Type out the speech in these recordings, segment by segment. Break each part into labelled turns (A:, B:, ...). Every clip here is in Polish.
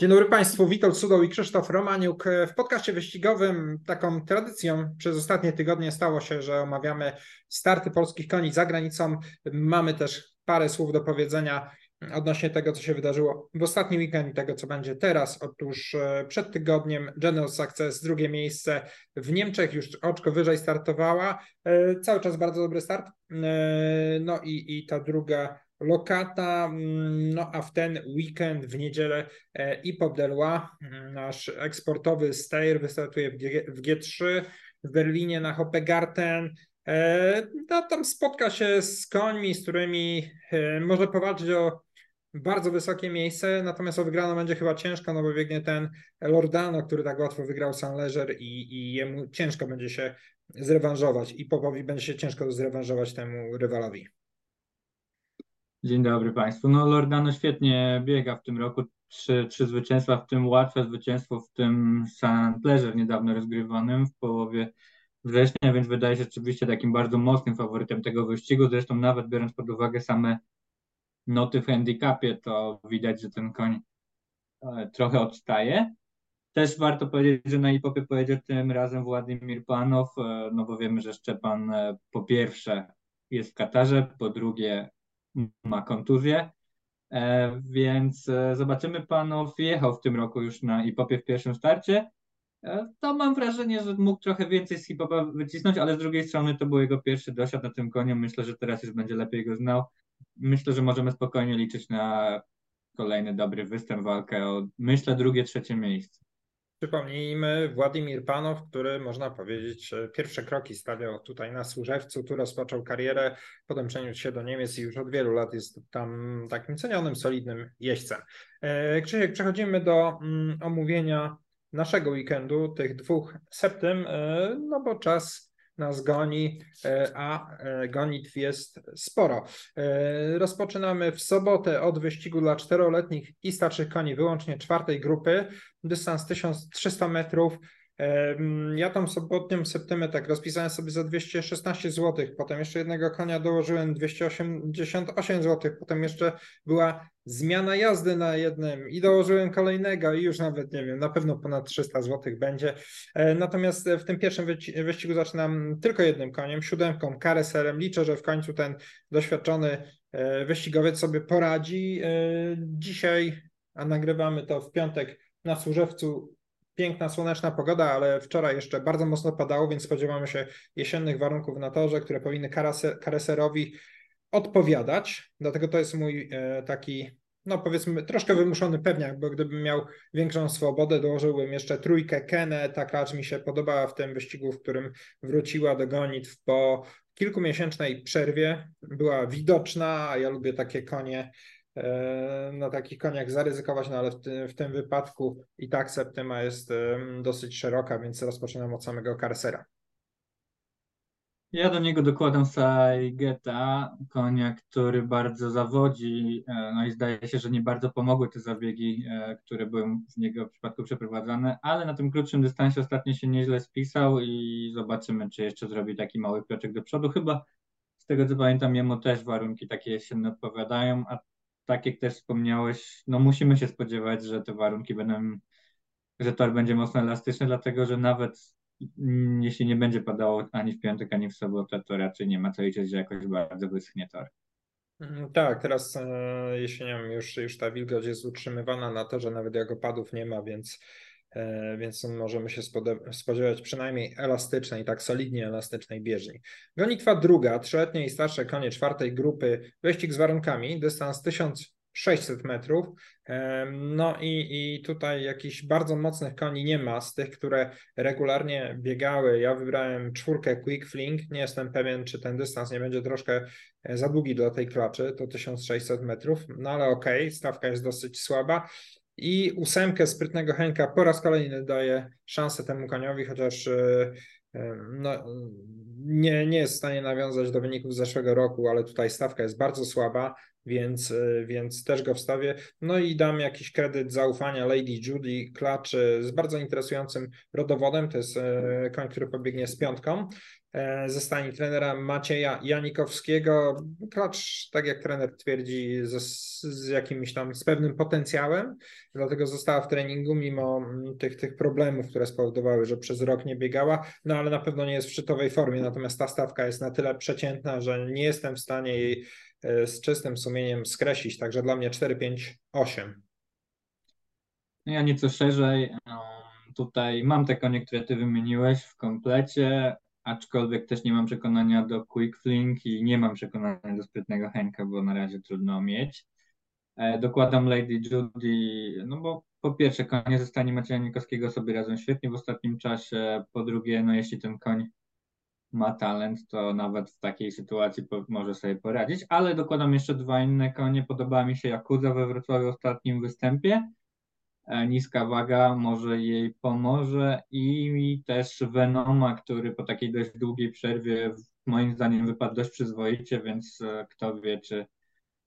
A: Dzień dobry Państwu, Witold Sudoł i Krzysztof Romaniuk. W podcaście wyścigowym taką tradycją przez ostatnie tygodnie stało się, że omawiamy starty polskich koni za granicą. Mamy też parę słów do powiedzenia odnośnie tego, co się wydarzyło w ostatni weekend i tego, co będzie teraz. Otóż e, przed tygodniem General Success, drugie miejsce w Niemczech, już oczko wyżej startowała. E, cały czas bardzo dobry start. E, no i, i ta druga lokata, mm, no a w ten weekend, w niedzielę i Delois, mm, nasz eksportowy Steyr wystartuje w G3, w Berlinie na Hoppegarten, no, tam spotka się z końmi, z którymi może powalczyć o bardzo wysokie miejsce, natomiast o wygraną będzie chyba ciężko, no bo biegnie ten Lordano, który tak łatwo wygrał San Leger i, i jemu ciężko będzie się zrewanżować i Popowi będzie się ciężko zrewanżować temu rywalowi.
B: Dzień dobry Państwu. No Lordano świetnie biega w tym roku. Trzy, trzy zwycięstwa, w tym łatwe zwycięstwo w tym San Pleasure niedawno rozgrywanym w połowie września, więc wydaje się rzeczywiście takim bardzo mocnym faworytem tego wyścigu. Zresztą nawet biorąc pod uwagę same noty w handicapie, to widać, że ten koń e, trochę odstaje. Też warto powiedzieć, że na Ipopie pojedzie tym razem Władimir Panow, e, no bo wiemy, że Szczepan e, po pierwsze jest w Katarze, po drugie ma kontuzję, więc zobaczymy. Panow jechał w tym roku już na Ipopie w pierwszym starcie. To mam wrażenie, że mógł trochę więcej z hipopa wycisnąć, ale z drugiej strony to był jego pierwszy dosiad na tym koniu. Myślę, że teraz już będzie lepiej go znał myślę, że możemy spokojnie liczyć na kolejny dobry występ, walkę o, myślę, drugie, trzecie miejsce.
A: Przypomnijmy, Władimir Panow, który można powiedzieć pierwsze kroki stawiał tutaj na Służewcu, tu rozpoczął karierę, potem przeniósł się do Niemiec i już od wielu lat jest tam takim cenionym, solidnym jeźdźcem. E, Krzysiek, przechodzimy do mm, omówienia naszego weekendu, tych dwóch septym, e, no bo czas nas goni, e, a e, gonitw jest sporo. E, rozpoczynamy w sobotę od wyścigu dla czteroletnich i starszych koni, wyłącznie czwartej grupy, dystans 1300 metrów. Ja tam sobotnią septemę tak rozpisałem sobie za 216 zł, potem jeszcze jednego konia dołożyłem 288 zł, potem jeszcze była zmiana jazdy na jednym i dołożyłem kolejnego i już nawet nie wiem, na pewno ponad 300 zł będzie. E, natomiast w tym pierwszym wyścigu zaczynam tylko jednym koniem, siódemką, kareserem. Liczę, że w końcu ten doświadczony e, wyścigowiec sobie poradzi. E, dzisiaj, a nagrywamy to w piątek na Służewcu, piękna, słoneczna pogoda, ale wczoraj jeszcze bardzo mocno padało, więc spodziewamy się jesiennych warunków na torze, które powinny kareserowi odpowiadać. Dlatego to jest mój e, taki, no powiedzmy, troszkę wymuszony pewniak, bo gdybym miał większą swobodę, dołożyłbym jeszcze trójkę Kenę. Ta klacz mi się podobała w tym wyścigu, w którym wróciła do gonitw po kilkumiesięcznej przerwie. Była widoczna, a ja lubię takie konie na takich koniach zaryzykować, no ale w tym, w tym wypadku i tak septyma jest dosyć szeroka, więc rozpoczynam od samego karsera.
B: Ja do niego dokładam Saigeta, konia, który bardzo zawodzi, e, no i zdaje się, że nie bardzo pomogły te zabiegi, e, które były z niego w przypadku przeprowadzane, ale na tym krótszym dystansie ostatnio się nieźle spisał i zobaczymy, czy jeszcze zrobi taki mały kroczek do przodu. Chyba z tego co pamiętam, jemu też warunki takie jesienne odpowiadają, a tak jak też wspomniałeś, no musimy się spodziewać, że te warunki będą, że tor będzie mocno elastyczny, dlatego że nawet jeśli nie będzie padało ani w piątek, ani w sobotę, to raczej nie ma co liczyć, że jakoś bardzo wyschnie tor.
A: Mm, tak, teraz e, jesienią już, już ta wilgoć jest utrzymywana na to, że nawet jak opadów nie ma, więc więc możemy się spodziewać przynajmniej elastycznej, tak solidnie elastycznej bieżni. Gonitwa druga, trzyletnie i starsze konie czwartej grupy, wyścig z warunkami, dystans 1600 metrów. E, no i, i tutaj jakichś bardzo mocnych koni nie ma z tych, które regularnie biegały. Ja wybrałem czwórkę Quick Fling. Nie jestem pewien, czy ten dystans nie będzie troszkę e, za długi dla tej klaczy, to 1600 metrów, no ale okej, okay, stawka jest dosyć słaba. I ósemkę sprytnego Henka po raz kolejny daje szansę temu koniowi, chociaż e, e, no, nie, nie jest w stanie nawiązać do wyników z zeszłego roku, ale tutaj stawka jest bardzo słaba, więc, więc też go wstawię. No i dam jakiś kredyt zaufania Lady Judy Klacz z bardzo interesującym rodowodem. To jest koń, który pobiegnie z piątką. E, ze stani trenera Macieja Janikowskiego. Klacz, tak jak trener twierdzi, z, z, jakimś tam, z pewnym potencjałem, dlatego została w treningu mimo mm, tych, tych problemów, które spowodowały, że przez rok nie biegała, no ale na pewno nie jest w szczytowej formie, natomiast ta stawka jest na tyle przeciętna, że nie jestem w stanie jej e, z czystym sumieniem skreślić, także dla mnie 4, 5, 8.
B: Ja nieco szerzej. Tutaj mam te konie, które ty wymieniłeś w komplecie aczkolwiek też nie mam przekonania do Quick Flink i nie mam przekonania do sprytnego Henka, bo na razie trudno mieć. E, dokładam Lady Judy, no bo po pierwsze konie ze stani Macieja Nikowskiego sobie radzą świetnie w ostatnim czasie, po drugie, no jeśli ten koń ma talent, to nawet w takiej sytuacji może sobie poradzić, ale dokładam jeszcze dwa inne konie. Podoba mi się Jakuza we Wrocławiu w ostatnim występie E, niska waga może jej pomoże i też Venoma, który po takiej dość długiej przerwie moim zdaniem wypadł dość przyzwoicie, więc e, kto wie, czy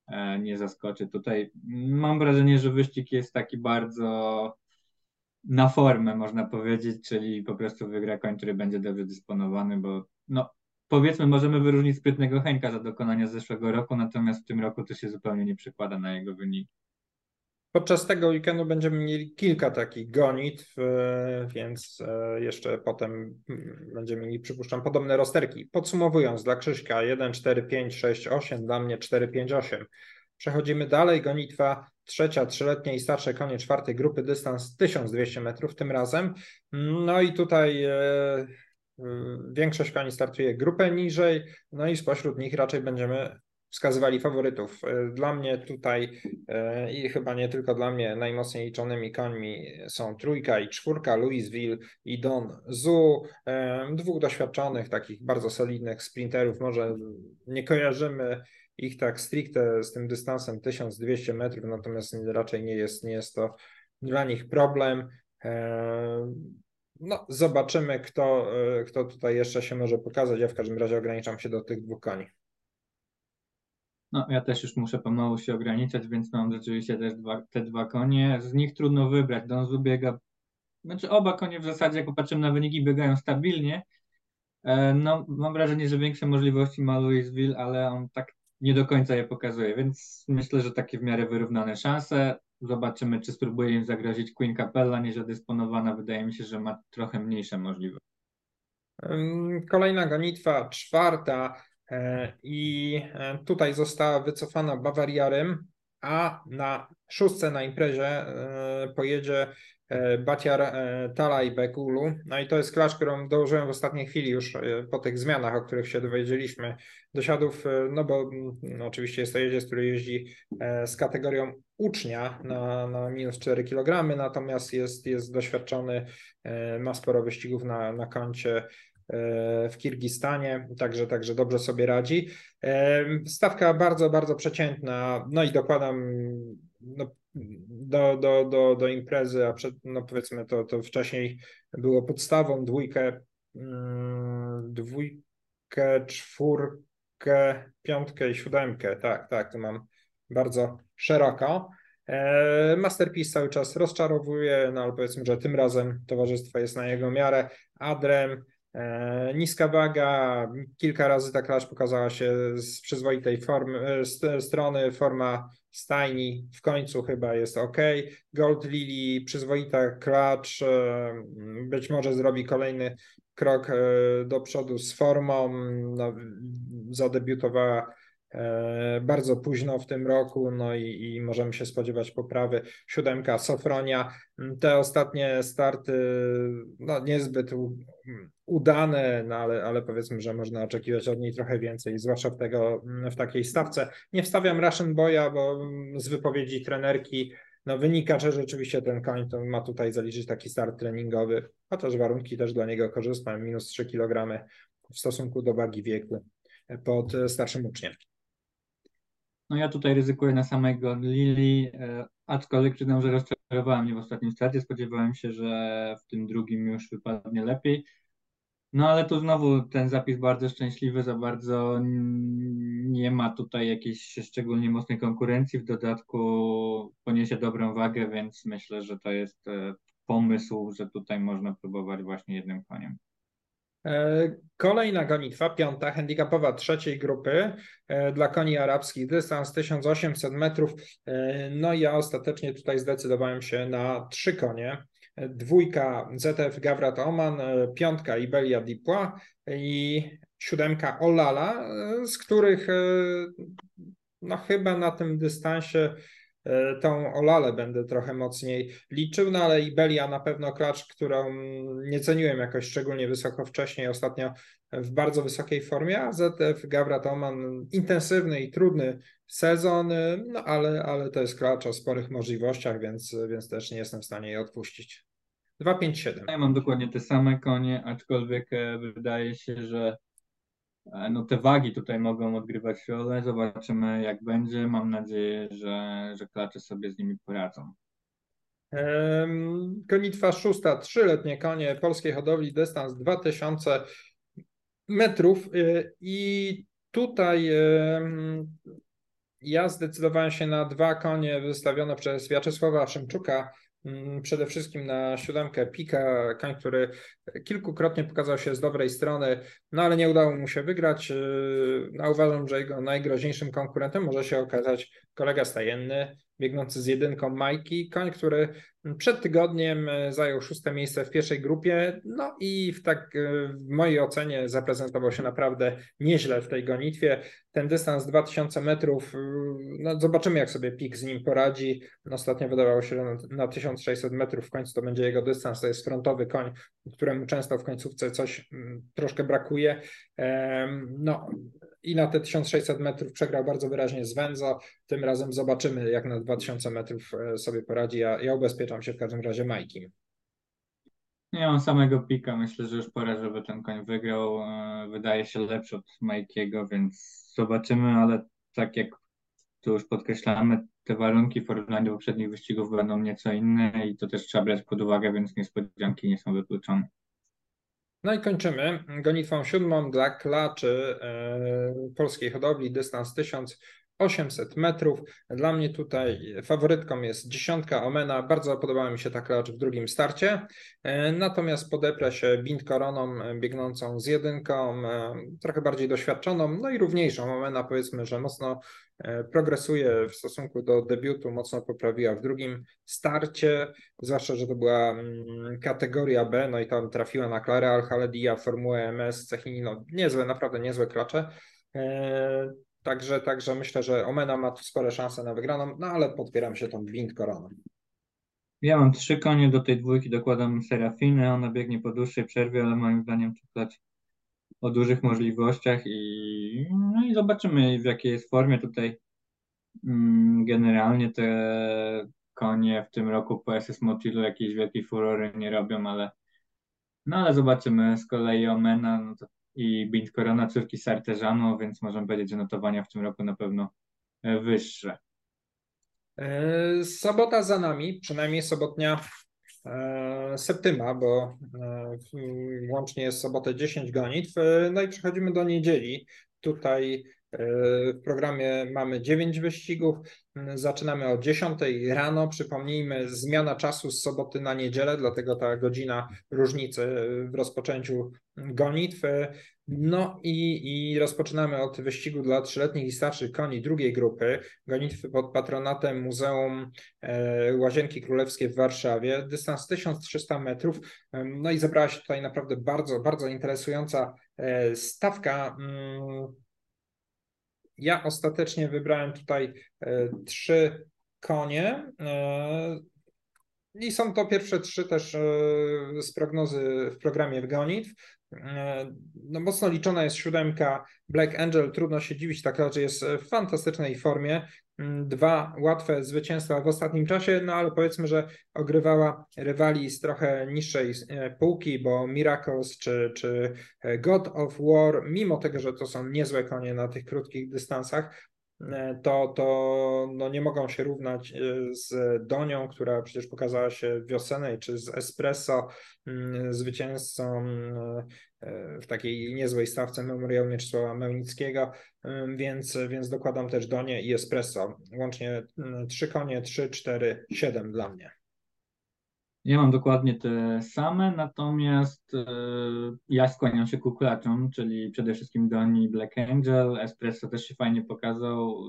B: e, nie zaskoczy tutaj. Mam wrażenie, że wyścig jest taki bardzo na formę, można powiedzieć, czyli po prostu wygra koń, który będzie dobrze dysponowany, bo no, powiedzmy, możemy wyróżnić sprytnego Henka za dokonania zeszłego roku, natomiast w tym roku to się zupełnie nie przekłada na jego wyniki.
A: Podczas tego weekendu będziemy mieli kilka takich gonitw, więc e, jeszcze potem mm, będziemy mieli, przypuszczam, podobne rozterki. Podsumowując, dla Krzyśka 1, 4, 5, 6, 8, dla mnie 4, 5, 8. Przechodzimy dalej, gonitwa trzecia, trzyletnie i starsze konie czwartej grupy, dystans 1200 metrów tym razem. No i tutaj e, większość koni startuje grupę niżej, no i spośród nich raczej będziemy wskazywali faworytów. E, dla mnie tutaj e, i chyba nie tylko dla mnie najmocniej liczonymi końmi są trójka i czwórka, Louisville i Don Zu, dwóch doświadczonych, takich bardzo solidnych sprinterów. Może nie kojarzymy ich tak stricte z tym dystansem 1200 metrów, natomiast raczej nie jest, nie jest to dla nich problem. No, zobaczymy, kto, kto tutaj jeszcze się może pokazać. Ja w każdym razie ograniczam się do tych dwóch koni.
B: No, ja też już muszę pomału się ograniczać, więc mam rzeczywiście też dwa, te dwa konie. Z nich trudno wybrać. Donzu biega, znaczy oba konie w zasadzie, jak popatrzymy na wyniki, biegają stabilnie. E, no, mam wrażenie, że większe możliwości ma Louisville, ale on tak nie do końca je pokazuje, więc myślę, że takie w miarę wyrównane szanse. Zobaczymy, czy spróbuje im zagrozić Queen Capella, niezadysponowana. Wydaje mi się, że ma trochę mniejsze możliwości.
A: Kolejna gonitwa, czwarta. E, I e, tutaj została wycofana Bawariarem, a na szóstce na imprezie e, pojedzie Batiar Talaj Bekulu. No i to jest klacz, którą dołożyłem w ostatniej chwili już po tych zmianach, o których się dowiedzieliśmy do siadów, no bo no oczywiście jest to jeździec, który jeździ z kategorią ucznia na, na minus 4 kg, natomiast jest, jest doświadczony, ma sporo wyścigów na, na koncie E, w Kirgistanie, także, także dobrze sobie radzi. E, stawka bardzo, bardzo przeciętna, no i dokładam no, do, do, do, do imprezy, a przed, no powiedzmy to, to wcześniej było podstawą, dwójkę, mm, dwójkę, czwórkę, piątkę i siódemkę, tak, tak, to mam bardzo szeroko. E, Masterpiece cały czas rozczarowuje, no ale powiedzmy, że tym razem towarzystwo jest na jego miarę. Adrem niska waga, kilka razy ta klacz pokazała się z przyzwoitej formy, e, z strony, forma stajni w końcu chyba jest ok. Gold Lily, przyzwoita klacz, e, być może zrobi kolejny krok do przodu z formą, no, zadebiutowała bardzo późno w tym roku, no i, i, możemy się spodziewać poprawy. Siódemka Sofronia. Te ostatnie starty no, niezbyt udane, no ale, ale powiedzmy, że można oczekiwać od niej trochę więcej, zwłaszcza w, tego, w takiej stawce. Nie wstawiam Russian Boya, bo z wypowiedzi trenerki no wynika, że rzeczywiście ten koń to ma tutaj zaliczyć taki start treningowy, chociaż warunki też dla niego korzystne, minus 3 kg w stosunku do wagi wieku pod starszym uczniem.
B: No ja tutaj ryzykuję na samego Lili, e, aczkolwiek przyznam, że rozczarowała mnie w ostatnim starcie. Spodziewałem się, że w tym drugim już wypadnie lepiej. No ale tu znowu ten zapis bardzo szczęśliwy, za bardzo nie ma tutaj jakiejś szczególnie mocnej konkurencji. W dodatku poniesie dobrą wagę, więc myślę, że to jest e, pomysł, że tutaj można próbować właśnie jednym koniem.
A: E, kolejna gonitwa, piąta, handicapowa trzeciej grupy e, dla koni arabskich, dystans 1800 metrów. No i ja ostatecznie tutaj zdecydowałem się na trzy konie dwójka ZF Gawrat Oman, piątka Ibelia Dipła i siódemka Olala, z których e, no chyba na tym dystansie e, tą Olalę będę trochę mocniej liczył, no ale Ibelia na pewno klacz, którą nie ceniłem jakoś szczególnie wysoko wcześniej, ostatnio w bardzo wysokiej formie, a ZF Gawrat Oman intensywny i trudny sezon, no ale, ale to jest klacz o sporych możliwościach, więc, więc też nie jestem w stanie jej odpuścić. 257.
B: Ja mam dokładnie te same konie, aczkolwiek e, wydaje się, że e, no te wagi tutaj mogą odgrywać rolę. Zobaczymy jak będzie. Mam nadzieję, że, że klacze sobie z nimi poradzą.
A: Konitwa szósta, trzyletnie konie polskiej hodowli, dystans 2000 metrów y, i tutaj ja zdecydowałem się na dwa konie wystawione przez Wiaczesława Szymczuka, przede wszystkim na siódemkę Pika, koń, który kilkukrotnie pokazał się z dobrej strony, no ale nie udało mu się wygrać. Y, no, uważam, że jego najgroźniejszym konkurentem może się okazać kolega stajenny, biegnący z jedynką Majki, koń, który przed tygodniem e, zajął szóste miejsce w pierwszej grupie, no i w tak e, w mojej ocenie zaprezentował się naprawdę nieźle w tej gonitwie. Ten dystans 2000 metrów, e, no zobaczymy jak sobie Pik z nim poradzi. Ostatnio wydawało się, że na 1600 metrów w końcu to będzie jego dystans, to jest frontowy koń, któremu często w końcówce coś mm, troszkę brakuje. No i na te 1600 metrów przegrał bardzo wyraźnie z Wenzo. Tym razem zobaczymy, jak na 2000 metrów e, sobie poradzi. Ja, ja ubezpieczam się w każdym razie Majkim.
B: Nie mam samego pika. Myślę, że już pora, żeby ten koń wygrał. E, wydaje się lepszy od Majkiego, więc zobaczymy, ale tak jak tu już podkreślamy, te warunki w porównaniu do poprzednich wyścigów będą nieco inne i to też trzeba brać pod uwagę, więc niespodzianki nie są wykluczone.
A: No i kończymy. Gonitwą siódmą dla klaczy e, polskiej hodowli, dystans 1800 metrów. Dla mnie tutaj faworytką jest dziesiątka Omena. Bardzo podobała mi się ta klacz w drugim starcie. E, natomiast podeprę się Bint Koroną biegnącą z jedynką, e, trochę bardziej doświadczoną, no i równiejszą. Omena powiedzmy, że mocno E, progresuje w stosunku do debiutu, mocno poprawiła w drugim starcie, zwłaszcza, że to była mm, kategoria B, no i tam trafiła na Klarę Al-Haledia, Formułę MS, Cechini, no niezłe, naprawdę niezłe klacze. Także, także myślę, że Omena ma tu spore szanse na wygraną, no ale podpieram się tą Wind Koroną.
B: Ja mam trzy konie, do tej dwójki dokładam Serafinę, ona biegnie po dłuższej przerwie, ale moim zdaniem klacz o dużych możliwościach i, no i zobaczymy w jakiej jest formie tutaj. Mm, generalnie te konie w tym roku po SS Motilu jakiejś wielkiej furory nie robią, ale no ale zobaczymy. Z kolei Omena no to, i Bint Corona córki Sarteżano, więc możemy powiedzieć, że notowania w tym roku na pewno e, wyższe.
A: E, sobota za nami, przynajmniej sobotnia E, Septyma, bo łącznie jest sobotę 10 gonitw. No i przechodzimy do niedzieli. Tutaj w programie mamy 9 wyścigów. Zaczynamy o 10 rano. Przypomnijmy, zmiana czasu z soboty na niedzielę, dlatego ta godzina różnicy w rozpoczęciu gonitw. No i, i rozpoczynamy od wyścigu dla trzyletnich i starszych koni drugiej grupy, gonitwy pod patronatem Muzeum e, Łazienki Królewskie w Warszawie, dystans 1300 metrów. No i zebrała się tutaj naprawdę bardzo, bardzo interesująca e, stawka. Ja ostatecznie wybrałem tutaj e, trzy konie. I są to pierwsze trzy też z prognozy w programie w gonitw. E, no mocno liczona jest siódemka Black Angel, trudno się dziwić, tak raczej jest w fantastycznej formie. Mm, dwa łatwe zwycięstwa w ostatnim czasie, no ale powiedzmy, że ogrywała rywali z trochę niższej e, półki, bo Miracles czy, czy God of War, mimo tego, że to są niezłe konie na tych krótkich dystansach, to, to no nie mogą się równać z Donią, która przecież pokazała się wiosennej, czy z Espresso, mm, zwycięzcą w takiej niezłej stawce Memoriału Mieczysława Mełnickiego, więc, więc dokładam też Donię i Espresso. Łącznie trzy konie, trzy, cztery, siedem dla mnie.
B: Ja mam dokładnie te same, natomiast e, ja skłaniam się ku klaczom, czyli przede wszystkim Doni Black Angel, Espresso też się fajnie pokazał,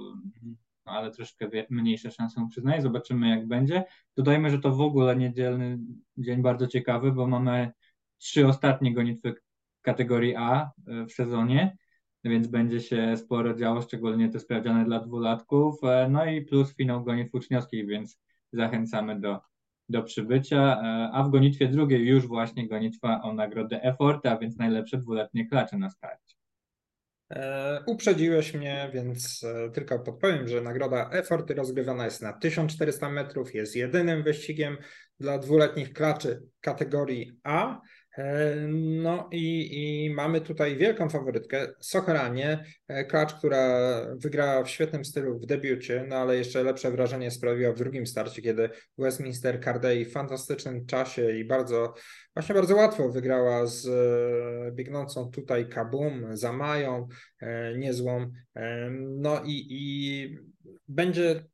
B: no ale troszkę mniejsze szanse przyznaję, zobaczymy jak będzie. Dodajmy, że to w ogóle niedzielny dzień bardzo ciekawy, bo mamy trzy ostatnie gonitwy kategorii A e, w sezonie, więc będzie się sporo działo, szczególnie te sprawdziane dla dwulatków, e, no i plus finał gonitw uczniowskich, więc zachęcamy do do przybycia, e, a w gonitwie drugiej już właśnie gonitwa o nagrodę Effort, a więc najlepsze dwuletnie klacze na starcie.
A: E, uprzedziłeś mnie, więc e, tylko podpowiem, że nagroda Effort rozgrywana jest na 1400 metrów, jest jedynym wyścigiem dla dwuletnich klaczy kategorii A. E, no i, i, mamy tutaj wielką faworytkę, Socheranie, e, klacz, która wygrała w świetnym stylu w debiucie, no ale jeszcze lepsze wrażenie sprawiła w drugim starcie, kiedy Westminster Cardey w fantastycznym czasie i bardzo, właśnie bardzo łatwo wygrała z e, biegnącą tutaj Kabum, Zamają, niezłą. No i, i będzie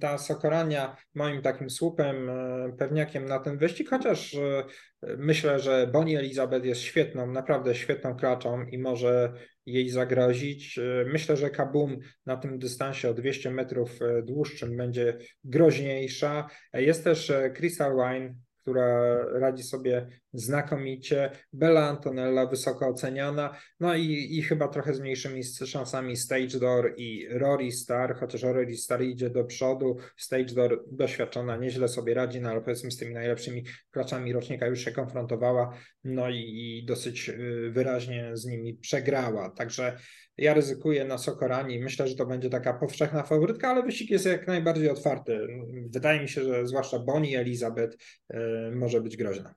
A: ta Sokorania moim takim słupem, e, pewniakiem na ten wyścig, chociaż e, myślę, że Bonnie Elizabeth jest świetną, naprawdę świetną klaczą i może jej zagrozić. E, myślę, że Kabum na tym dystansie o 200 metrów dłuższym będzie groźniejsza. Jest też Crystal Wine, która radzi sobie znakomicie. Bella Antonella wysoko oceniana, no i, i chyba trochę z mniejszymi szansami Stage Door i Rory Star, chociaż Rory Star idzie do przodu, Stage Door doświadczona, nieźle sobie radzi, no ale powiedzmy z tymi najlepszymi klaczami rocznika już się konfrontowała, no i, i dosyć y, wyraźnie z nimi przegrała, także ja ryzykuję na Sokorani. Myślę, że to będzie taka powszechna faworytka, ale wyścig jest jak najbardziej otwarty. Wydaje mi się, że zwłaszcza Bonnie Elizabeth y, może być groźna.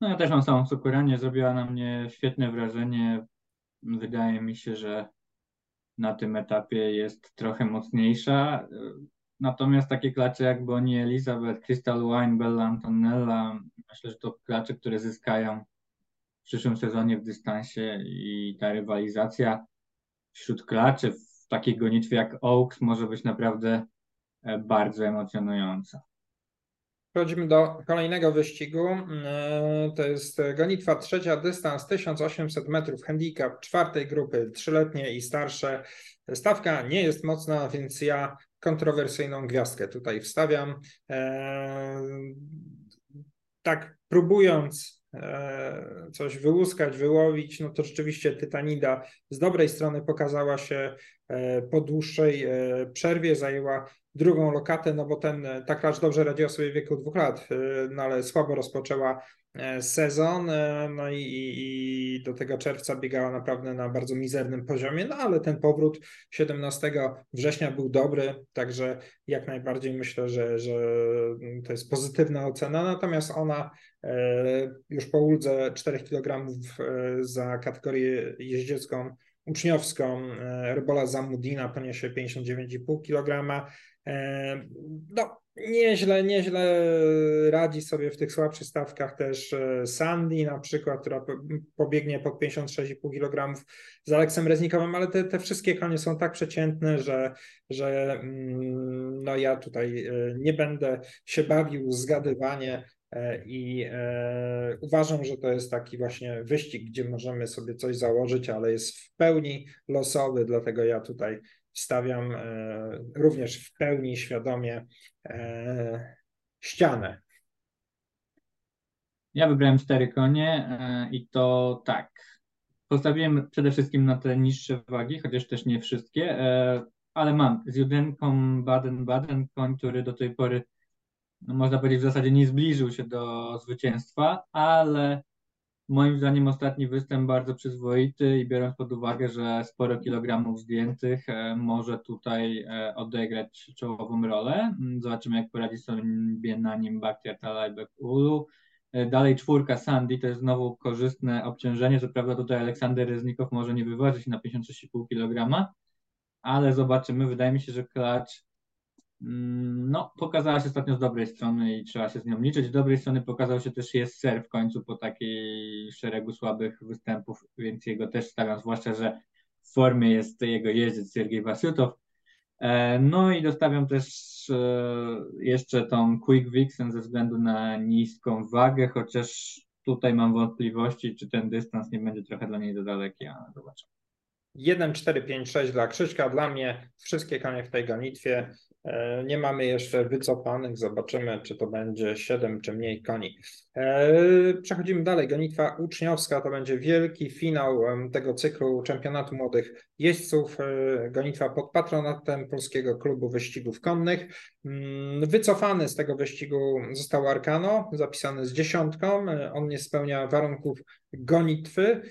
B: No ja też mam samą Sokoranię. Zrobiła na mnie świetne wrażenie. Wydaje mi się, że na tym etapie jest trochę mocniejsza. Natomiast takie klacze jak Bonnie Elizabeth, Crystal Wine, Bella Antonella, myślę, że to klacze, które zyskają w przyszłym sezonie w dystansie i ta rywalizacja wśród klaczy w takiej gonitwie jak Oaks może być naprawdę e, bardzo emocjonująca.
A: Przechodzimy do kolejnego wyścigu. E, to jest gonitwa trzecia, dystans 1800 metrów, handicap czwartej grupy, trzyletnie i starsze. Stawka nie jest mocna, więc ja kontrowersyjną gwiazdkę tutaj wstawiam. E, tak próbując coś wyłuskać, wyłowić, no to rzeczywiście Tytanida z dobrej strony pokazała się e, po dłuższej e, przerwie, zajęła drugą lokatę, no bo ten, ta klacz dobrze radziła sobie w wieku dwóch lat, no ale słabo rozpoczęła sezon, no i, i, do tego czerwca biegała naprawdę na bardzo mizernym poziomie, no ale ten powrót 17 września był dobry, także jak najbardziej myślę, że, że to jest pozytywna ocena, natomiast ona E, już po uldze 4 kg e, za kategorię jeździecką uczniowską e, Rebola Zamudina poniesie 59,5 kg. No, nieźle, nieźle radzi sobie w tych słabszych stawkach też Sandy na przykład, która pobiegnie pod 56,5 kg z Aleksem Reznikowym, ale te, te wszystkie konie są tak przeciętne, że, że mm, no ja tutaj nie będę się bawił zgadywanie E, I e, uważam, że to jest taki właśnie wyścig, gdzie możemy sobie coś założyć, ale jest w pełni losowy, dlatego ja tutaj stawiam e, również w pełni świadomie ścianę.
B: Ja wybrałem cztery konie i to tak. Postawiłem przede wszystkim na te niższe wagi, chociaż też nie wszystkie, ale mam z Judenką Baden-Baden, koń, który do tej pory no można powiedzieć, w zasadzie nie zbliżył się do zwycięstwa, ale moim zdaniem ostatni występ bardzo przyzwoity i biorąc pod uwagę, że sporo kilogramów zdjętych e, może tutaj e, odegrać czołową rolę. Mm, zobaczymy, jak poradzi sobie na nim Bakhtiar Talajbek Ulu. E, dalej czwórka Sandy, to jest znowu korzystne obciążenie. Co prawda tutaj Aleksander Reznikow może nie wyważyć na 56,5 kg, ale zobaczymy. Wydaje mi się, że klacz no, pokazała się ostatnio z dobrej strony i trzeba się z nią liczyć. Z dobrej strony pokazał się też jest ser w końcu po takiej szeregu słabych występów, więc jego też stawiam, zwłaszcza, że w formie jest jego jeździec Sergiej Wasyutow. E, no i dostawiam też e, jeszcze tą Quick Vixen ze względu na niską wagę, chociaż tutaj mam wątpliwości, czy ten dystans nie będzie trochę dla niej za daleki, ale zobaczymy.
A: 1, 4, 5, 6 dla Krzyśka. Dla mnie wszystkie konie w tej gonitwie. E, nie mamy jeszcze wycofanych. Zobaczymy, czy to będzie 7 czy mniej koni. E, przechodzimy dalej. Gonitwa uczniowska to będzie wielki finał tego cyklu czempionatu młodych jeźdźców. E, gonitwa pod patronatem Polskiego Klubu Wyścigów Konnych. Mm, wycofany z tego wyścigu został Arkano, zapisany z dziesiątką. On nie spełnia warunków gonitwy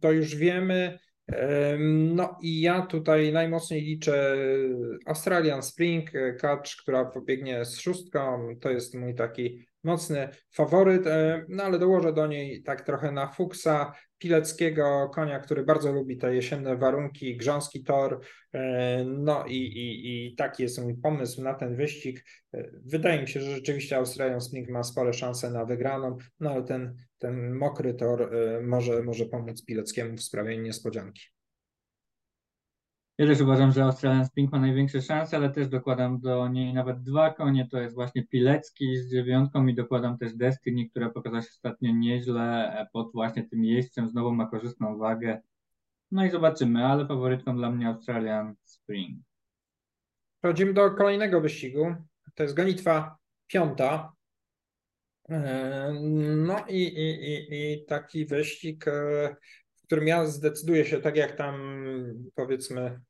A: to już wiemy. No i ja tutaj najmocniej liczę Australian Spring Catch, która pobiegnie z szóstką. To jest mój taki mocny faworyt, e, no ale dołożę do niej tak trochę na Fuksa, pileckiego konia, który bardzo lubi te jesienne warunki, grząski tor, e, no i, i, i taki jest mój pomysł na ten wyścig. E, wydaje mi się, że rzeczywiście Australian Spring ma spore szanse na wygraną, no ale ten, ten mokry tor może, może pomóc Pileckiemu w sprawie niespodzianki.
B: Ja też uważam, że Australian Spring ma największe szanse, ale też dokładam do niej nawet dwa konie. To jest właśnie Pilecki z dziewiątką i dokładam też Destiny, która pokazała się ostatnio nieźle pod właśnie tym jeźdźcem. Znowu ma korzystną wagę. No i zobaczymy, ale faworytką dla mnie Australian Spring.
A: Przechodzimy do kolejnego wyścigu. To jest gonitwa piąta. E, no i, i, i, i taki wyścig e, w którym ja zdecyduję się, tak jak tam powiedzmy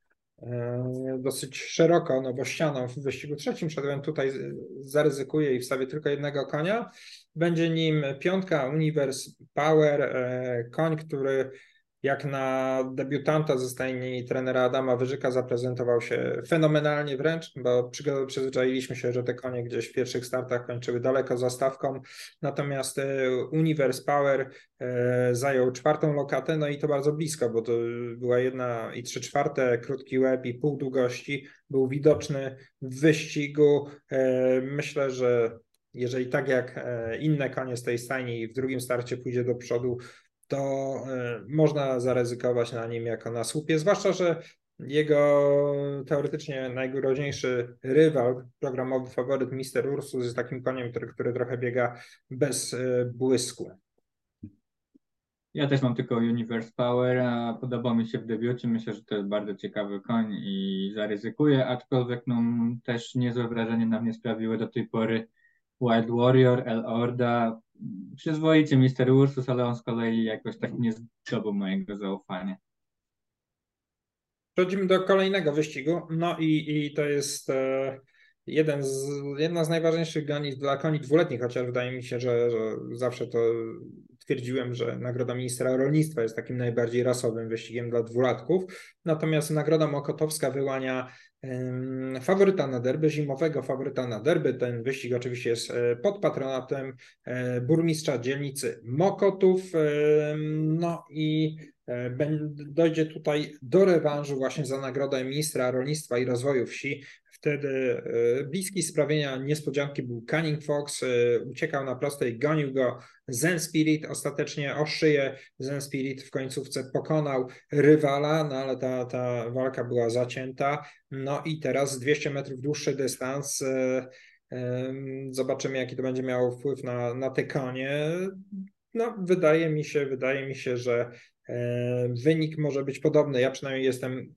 A: e, dosyć szeroko nowościaną w wyścigu trzecim szedłem, tutaj zaryzykuję i wstawię tylko jednego konia. Będzie nim piątka Universe Power, koń, który jak na debiutanta ze stajni trenera Adama Wyżyka zaprezentował się fenomenalnie wręcz, bo przyzwyczailiśmy się, że te konie gdzieś w pierwszych startach kończyły daleko za stawką, natomiast e, Universe Power e, zajął czwartą lokatę, no i to bardzo blisko, bo to była jedna i trzy czwarte, krótki łeb i pół długości, był widoczny w wyścigu. E, myślę, że jeżeli tak jak inne konie z tej stajni w drugim starcie pójdzie do przodu, to e, można zaryzykować na nim jako na słupie, zwłaszcza, że jego teoretycznie najgroźniejszy rywal, programowy faworyt Mister Ursus jest takim koniem, który, który trochę biega bez e, błysku.
B: Ja też mam tylko Universe Power, a podoba mi się w debiucie. Myślę, że to jest bardzo ciekawy koń i zaryzykuję, aczkolwiek no, też niezłe wrażenie na mnie sprawiły do tej pory Wild Warrior, El Orda, przyzwoicie Mister Ursus, ale on z kolei jakoś tak nie zdobył mojego zaufania.
A: Przechodzimy do kolejnego wyścigu. No i, i to jest e, jeden z, jedna z najważniejszych gonitw dla koni dwuletnich, chociaż wydaje mi się, że, że zawsze to twierdziłem, że Nagroda Ministra Rolnictwa jest takim najbardziej rasowym wyścigiem dla dwulatków. Natomiast Nagroda Mokotowska wyłania faworyta na derby, zimowego faworyta na derby. Ten wyścig oczywiście jest e, pod patronatem e, burmistrza dzielnicy Mokotów. No i e, dojdzie tutaj do rewanżu właśnie za nagrodę ministra rolnictwa i rozwoju wsi. Wtedy bliski sprawienia niespodzianki był Cunning Fox, uciekał na prostej, gonił go Zen Spirit, ostatecznie o szyję Zen Spirit w końcówce pokonał rywala, no ale ta, ta walka była zacięta. No i teraz 200 metrów dłuższy dystans. E, zobaczymy, jaki to będzie miało wpływ na, na te konie. No, wydaje mi się, wydaje mi się, że e, wynik może być podobny. Ja przynajmniej jestem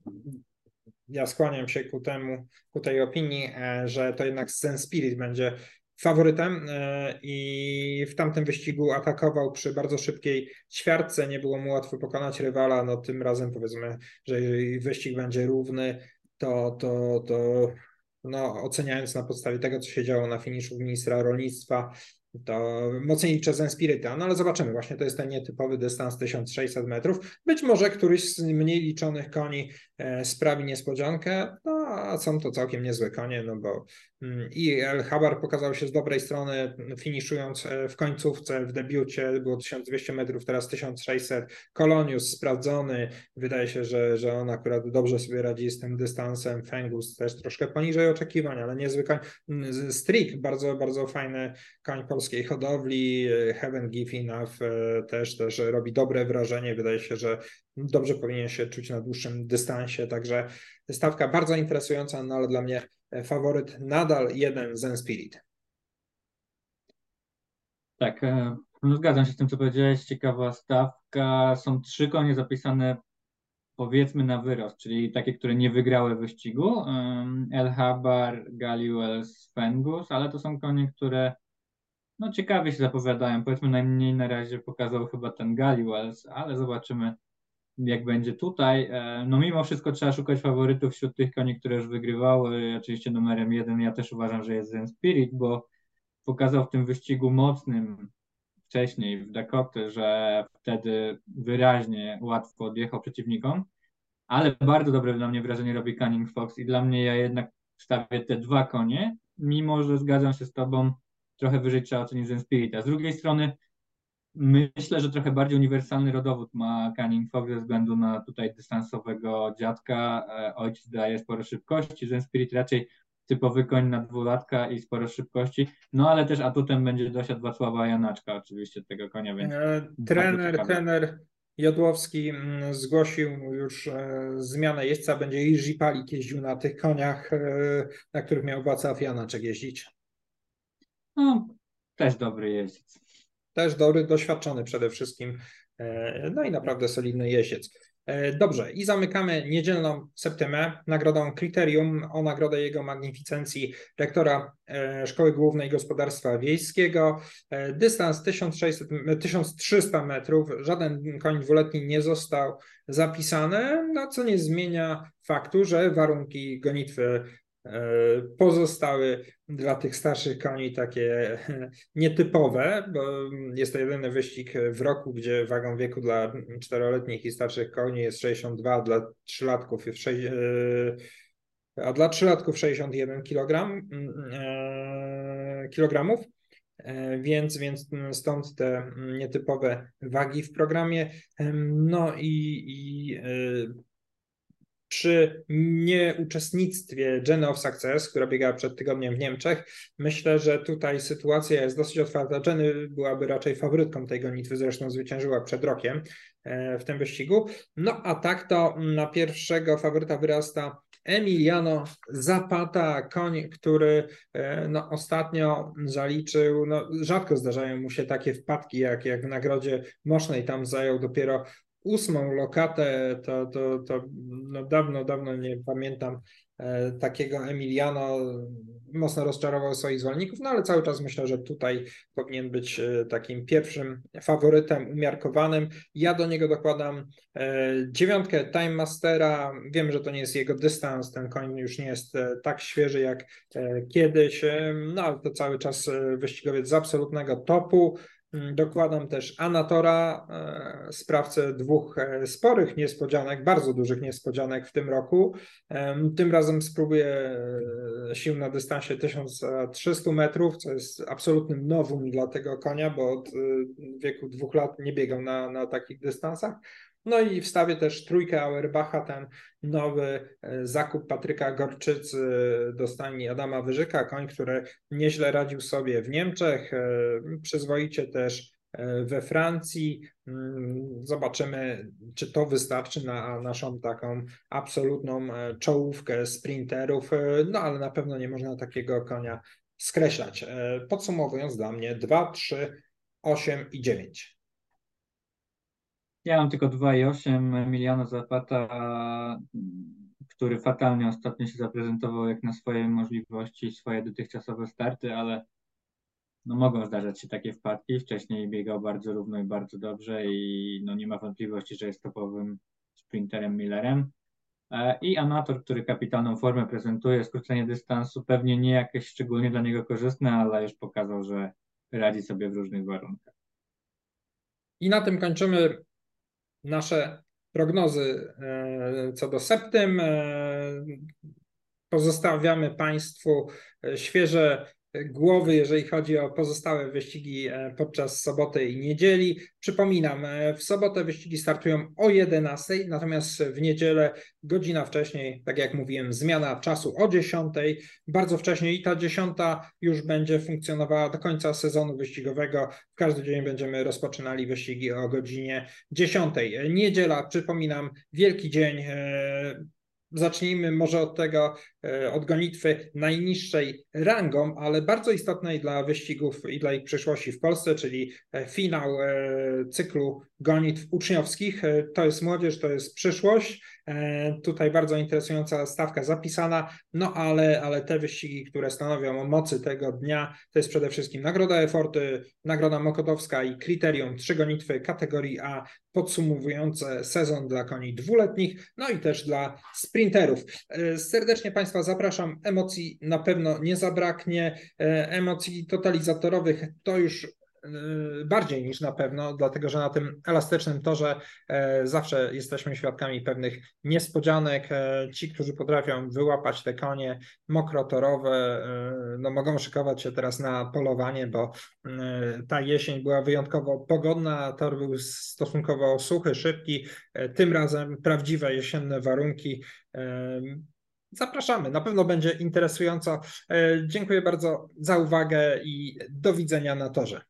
A: ja skłaniam się ku temu, ku tej opinii, e, że to jednak Zen Spirit będzie faworytem i w tamtym wyścigu atakował przy bardzo szybkiej ćwiartce, nie było mu łatwo pokonać rywala, no tym razem powiedzmy, że jeżeli wyścig będzie równy, to, to, to no, oceniając na podstawie tego, co się działo na finiszu ministra rolnictwa, to mocniej liczę z Spiryta, no ale zobaczymy, właśnie to jest ten nietypowy dystans 1600 metrów. Być może któryś z mniej liczonych koni e, sprawi niespodziankę, no a są to całkiem niezłe konie, no bo i El Habar pokazał się z dobrej strony, finiszując e, w końcówce w debiucie, było 1200 metrów, teraz 1600. Kolonius sprawdzony, wydaje się, że, że on akurat dobrze sobie radzi z tym dystansem. Fengus też troszkę poniżej oczekiwań, ale niezły koń. Mm, Strik, bardzo, bardzo fajny koń polskiej hodowli. Heaven Give Enough e, też, też robi dobre wrażenie. Wydaje się, że dobrze powinien się czuć na dłuższym dystansie, także stawka bardzo interesująca, no ale dla mnie faworyt nadal jeden Zen Spirit.
B: Tak, e, no zgadzam się z tym, co powiedziałeś. Ciekawa stawka. Są trzy konie zapisane powiedzmy na wyrost, czyli takie, które nie wygrały wyścigu. El Habar, Galiwells, Fengus, ale to są konie, które no ciekawie się zapowiadają. Powiedzmy najmniej na razie pokazał chyba ten Galiwells, ale zobaczymy jak będzie tutaj. E, no mimo wszystko trzeba szukać faworytów wśród tych koni, które już wygrywały. Oczywiście numerem jeden ja też uważam, że jest Zen Spirit, bo pokazał w tym wyścigu mocnym wcześniej w Dakoty, że wtedy wyraźnie łatwo odjechał przeciwnikom, ale bardzo dobre dla mnie wrażenie robi Cunning Fox i dla mnie ja jednak stawię te dwa konie, mimo że zgadzam się z tobą, trochę wyżej trzeba ocenić Zen Spirit. A z drugiej strony Myślę, że trochę bardziej uniwersalny rodowód ma Canning Fox ze względu na tutaj dystansowego dziadka. E, ojciec daje sporo szybkości, Zen Spirit raczej typowy koń na dwulatka i sporo szybkości, no ale też atutem będzie dosiadł Wacława Janaczka oczywiście tego konia, więc... E,
A: trener, trener Jodłowski mm, zgłosił już e, zmianę jeźdźca, będzie Iży Palik jeździł na tych koniach, na których miał Wacław Janaczek jeździć.
B: No, też dobry jeździec.
A: Też doświadczony przede wszystkim, e, no i naprawdę solidny jeździec. E, dobrze, i zamykamy niedzielną septymę nagrodą Kryterium o nagrodę jego magnificencji rektora e, Szkoły Głównej Gospodarstwa Wiejskiego. Dystans 1600, 1300 metrów, żaden koń dwuletni nie został zapisany, no co nie zmienia faktu, że warunki gonitwy pozostały dla tych starszych koni takie nietypowe, bo jest to jedyny wyścig w roku, gdzie wagą wieku dla czteroletnich i starszych koni jest 62, a dla trzylatków jest 6, e, a dla trzylatków 61 kg, e, kilogramów. Więc, więc stąd te nietypowe wagi w programie. No i, i przy nieuczestnictwie Jenny of Success, która biegała przed tygodniem w Niemczech, myślę, że tutaj sytuacja jest dosyć otwarta. Jenny byłaby raczej faworytką tej gonitwy, zresztą zwyciężyła przed rokiem e, w tym wyścigu. No a tak to na pierwszego faworyta wyrasta Emiliano Zapata, koń, który e, no, ostatnio zaliczył, no, rzadko zdarzają mu się takie wpadki, jak, jak w nagrodzie Mosznej, tam zajął dopiero ósmą lokatę, to, to, to no dawno, dawno nie pamiętam e, takiego Emiliano, mocno rozczarował swoich zwolenników, no ale cały czas myślę, że tutaj powinien być e, takim pierwszym faworytem umiarkowanym. Ja do niego dokładam e, dziewiątkę Time Mastera, wiem, że to nie jest jego dystans, ten koń już nie jest tak świeży jak kiedyś, no ale to cały czas wyścigowiec z absolutnego topu, dokładam też Anatora, e, sprawcę dwóch e, sporych niespodzianek, bardzo dużych niespodzianek w tym roku. Tym razem spróbuję e, sił na dystansie 1300 metrów, co jest absolutnym nowum dla tego konia, bo od wieku dwóch lat nie biegał na, na takich dystansach. No i wstawię też trójkę Auerbacha, ten nowy e, zakup Patryka Gorczycy do stajni Adama Wyżyka, koń, który nieźle radził sobie w Niemczech, e, przyzwoicie też e, we Francji. Mm, zobaczymy, czy to wystarczy na naszą taką absolutną czołówkę sprinterów, no ale na pewno nie można takiego konia skreślać. Podsumowując dla mnie 2, 3, 8 i 9.
B: Ja mam tylko 2,8. Emiliano Zapata, który fatalnie ostatnio się zaprezentował jak na swoje możliwości, swoje dotychczasowe starty, ale no mogą zdarzać się takie wpadki. Wcześniej biegał bardzo równo i bardzo dobrze i no nie ma wątpliwości, że jest topowym sprinterem Millerem. E, I Amator, który kapitalną formę prezentuje, skrócenie dystansu pewnie nie jakieś szczególnie dla niego korzystne, ale już pokazał, że radzi sobie w różnych warunkach.
A: I na tym kończymy nasze prognozy e, co do septym. E, pozostawiamy Państwu świeże głowy, jeżeli chodzi o pozostałe wyścigi e, podczas soboty i niedzieli. Przypominam, e, w sobotę wyścigi startują o 11, natomiast w niedzielę godzina wcześniej, tak jak mówiłem, zmiana czasu o 10. Bardzo wcześnie i ta 10 już będzie funkcjonowała do końca sezonu wyścigowego. W każdy dzień będziemy rozpoczynali wyścigi o godzinie 10. Niedziela, przypominam, wielki dzień e, Zacznijmy może od tego, od gonitwy najniższej rangą, ale bardzo istotnej dla wyścigów i dla ich przyszłości w Polsce, czyli e, finał e, cyklu gonitw uczniowskich. To jest młodzież, to jest przyszłość. Tutaj bardzo interesująca stawka zapisana, no ale, ale te wyścigi, które stanowią o mocy tego dnia, to jest przede wszystkim Nagroda Eforty, Nagroda Mokotowska i kryterium trzy gonitwy kategorii A podsumowujące sezon dla koni dwuletnich, no i też dla sprinterów. E, serdecznie Państwa zapraszam. Emocji na pewno nie zabraknie. E, emocji totalizatorowych to już Y, bardziej niż na pewno, dlatego że na tym elastycznym torze e, zawsze jesteśmy świadkami pewnych niespodzianek. E, ci, którzy potrafią wyłapać te konie mokrotorowe, e, no mogą szykować się teraz na polowanie, bo ta jesień była wyjątkowo pogodna, tor był stosunkowo suchy, szybki, tym razem prawdziwe jesienne warunki. Zapraszamy, na pewno będzie interesująco. Dziękuję bardzo za uwagę i do widzenia na torze.